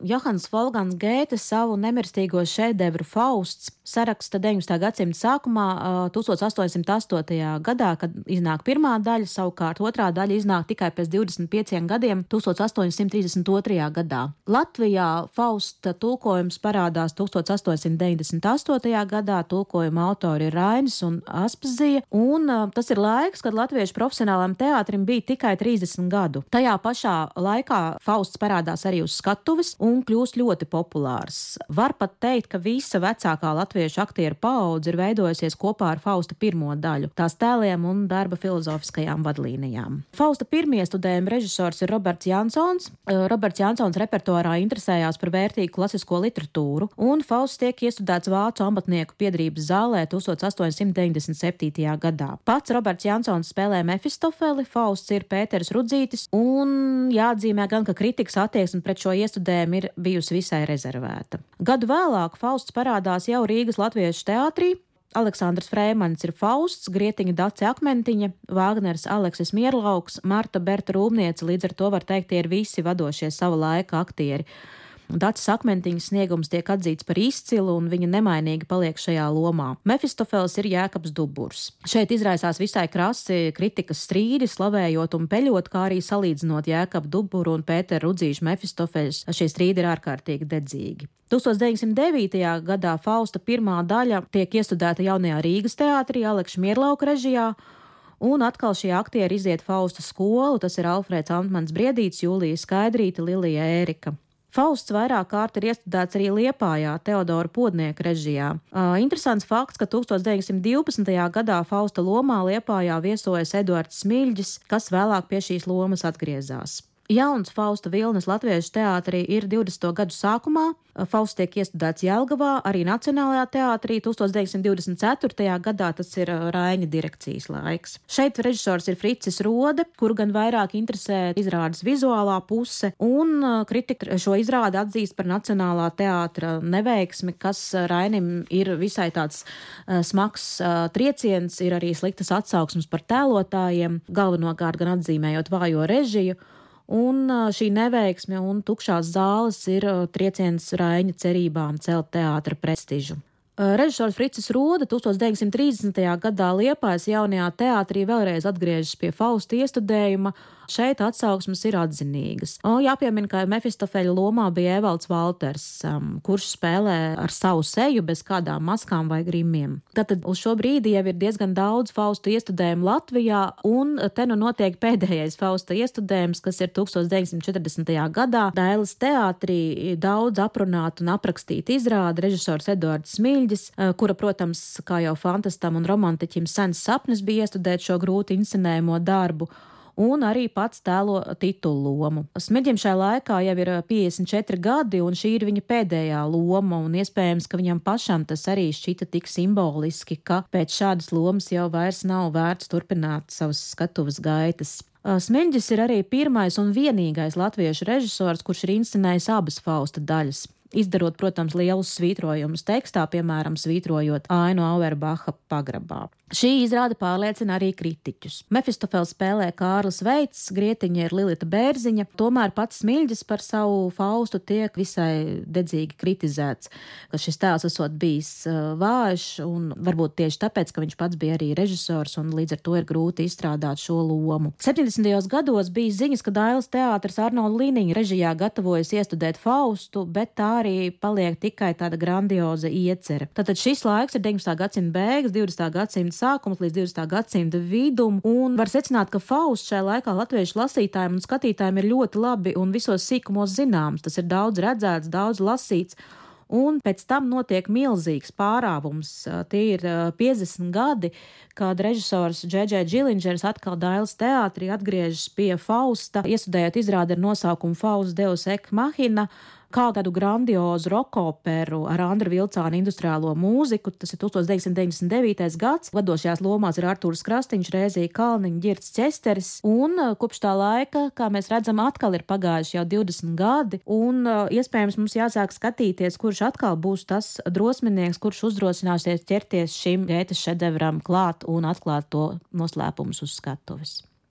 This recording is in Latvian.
Johans Volgans Gēte savu nemirstīgo šedevru Fausts saraksta 19. gadsimta sākumā, 1808. gadā, kad iznāk pirmā daļa, savukārt otrā daļa iznāk tikai pēc 25 gadiem, 1832. gadā. Latvijā Fausta tulkojums parādās 1898. gadā, tulkojuma autori ir Rainis un Aspazija, un tas ir laiks, kad latviešu profesionālam teātrim bija tikai 30 gadu. Tajā pašā laikā Fausts parādās arī uz skatuves un kļūst ļoti populārs. Var pat teikt, ka visa vecākā latviešu aktieru paudze ir veidojusies kopā ar Fausta pirmo daļu, tās tēliem un darba filozofiskajām vadlīnijām. Fausta pirmie studējuma režisors ir Roberts Jansons. Eh, Roberts Jansons repertuārā interesējās par vērtīgu klasisko literatūru, un Fausts tiek iestudēts Vācu amatnieku piedrības zālē 1897. gadā. Pats Roberts Jansons spēlē Mefistofeli, Fausts ir Pēters Rudzītis, un jāatzīmē gan, ka kritikas attieksme pret šo iestudējumu ir bijusi visai rezervēta. Gadu vēlāk Fausts parādās jau Rīgas Latviešu teātrī. Aleksandrs Frēmans ir Fausts, Grietiņa Dace Akmentiņa, Vāgners Aleksis Mierlauks, Marta Berta Rūpniece, līdz ar to var teikt, tie ir visi vadošie sava laika aktieri. Dācis akmentiņas sniegums tiek atzīts par izcilu, un viņa nemainīgi paliek šajā lomā. Mefistofels ir Jēkabs Duburs. Šeit izraisās visai krasi kritikas strīdi, slavējot un peļot, kā arī salīdzinot Jēkabu Duburu un Pēteru Rudzīšu Mefistofeļus. Šie strīdi ir ārkārtīgi dedzīgi. 1909. gadā Fausta pirmā daļa tiek iestudēta jaunajā Rīgas teātrī Alekša Mierlauka režijā. Un atkal šie aktieri iziet Fausta skolu, tas ir Alfrēds Antmans Briedīts, Jūlija Skaidrīta, Lilija Ērika. Fausts vairāk kārt ir iestudēts arī Liepājā, Teodora Podnieka režijā. Uh, interesants fakts, ka 1912. gadā Fausta lomā Liepājā viesojas Eduards Smilģis, kas vēlāk pie šīs lomas atgriezās. Jauns Fausta Vilnes Latviešu teātrī ir 20. gadu sākumā. Fausts tiek iestudēts Jelgavā, arī Nacionālajā teātrī 1924. gadā, tas ir Raiņa direkcijas laiks. Šeit režisors ir Fricis Rode, kuru gan vairāk interesē izrādes vizuālā puse, un kritika šo izrādi atzīst par Nacionālā teātra neveiksmi, kas Rainim ir visai tāds smags trieciens, ir arī sliktas atsauksmes par tēlotājiem, galvenokārt gan atzīmējot vājo režiju. Un šī neveiksme un tukšās zāles ir trieciens Raiņa cerībām celt teātra prestižu. Režisors Fricis Roda 1930. gadā Liepājas jaunajā teātrī vēlreiz atgriežas pie Fausta iestudējuma. Šeit atsauksmes ir atzinīgas. O, jāpiemina, ka Mefistofeļa lomā bija Evalds Valters, um, kurš spēlē ar savu seju bez kādām maskām vai grimiem. Tātad uz šo brīdi jau ir diezgan daudz Fausta iestudējumu Latvijā, un te nu notiek pēdējais Fausta iestudējums, kas ir 1940. gadā Dailas teātrī daudz aprunāta un aprakstīta izrāde režisors Eduards Smilģis eh, kura, protams, kā jau fantastam un romantiķim sens sapnis bija iestudēt šo grūti inscenējumu darbu, un arī pats tēlo titulu lomu. Smēķim šajā laikā jau ir 54 eh, gadi, un šī ir viņa pēdējā loma, un iespējams, ka viņam pašam tas arī šķita tik simboliski, ka pēc šādas lomas jau vairs nav vērts turpināt savas skatuves gaitas. Smēķis ir arī pirmais un vienīgais latviešu režisors, kurš ir inscenējis abas Fausta daļas izdarot, protams, lielus svītrojumus tekstā, piemēram, svītrojot Ainu Auerbacha pagrabā. Šī izrāde pārliecina arī kritiķus. Mefistofels spēlē Kārlis Veits, Grietiņa ir Lilita Bērziņa, tomēr pats Smilģis par savu Faustu tiek visai dedzīgi kritizēts, ka šis tēls esot bijis vājš, un varbūt tieši tāpēc, ka viņš pats bija arī režisors, un līdz ar to ir grūti izstrādāt šo lomu. 70. gados bija ziņas, ka Dailas teātris Arnolda Līniņa režijā gatavojas iestudēt Faustu, bet tā arī paliek tikai tāda grandioza iecerē. Tātad šis laiks ir 19. gadsimta beigas, 20. gadsimta sākums līdz 20. gadsimta vidum, un var secināt, ka Fausts šajā laikā latviešu lasītājiem un skatītājiem ir ļoti labi un visos sīkumos zināms. Tas ir daudz redzēts, daudz lasīts. Un pēc tam notiek milzīgs pārāvums. Tie ir 50 gadi, kad režisors Džeģē Džilingers atkal Dailas teātrī atgriežas pie Fausta, iestudējot izrādi ar nosaukumu Fausta Deus Ek Mahina kā tādu grandiozu rokoperu ar Andra Vilcāna industriālo mūziku. Tas ir 1999. gads. Vadošajās lomās ir Artūrs Krastīņš, Rēzija Kalniņa, Girts Česteris. Un uh, kopš tā laika, kā mēs redzam, atkal ir pagājuši jau 20 gadi. Un uh, iespējams mums jāsāk skatīties, kurš atkal būs tas drosminieks, kurš uzdrosināsies ķerties šim gētas šedevram klāt un atklāt to noslēpumus uz skatuves.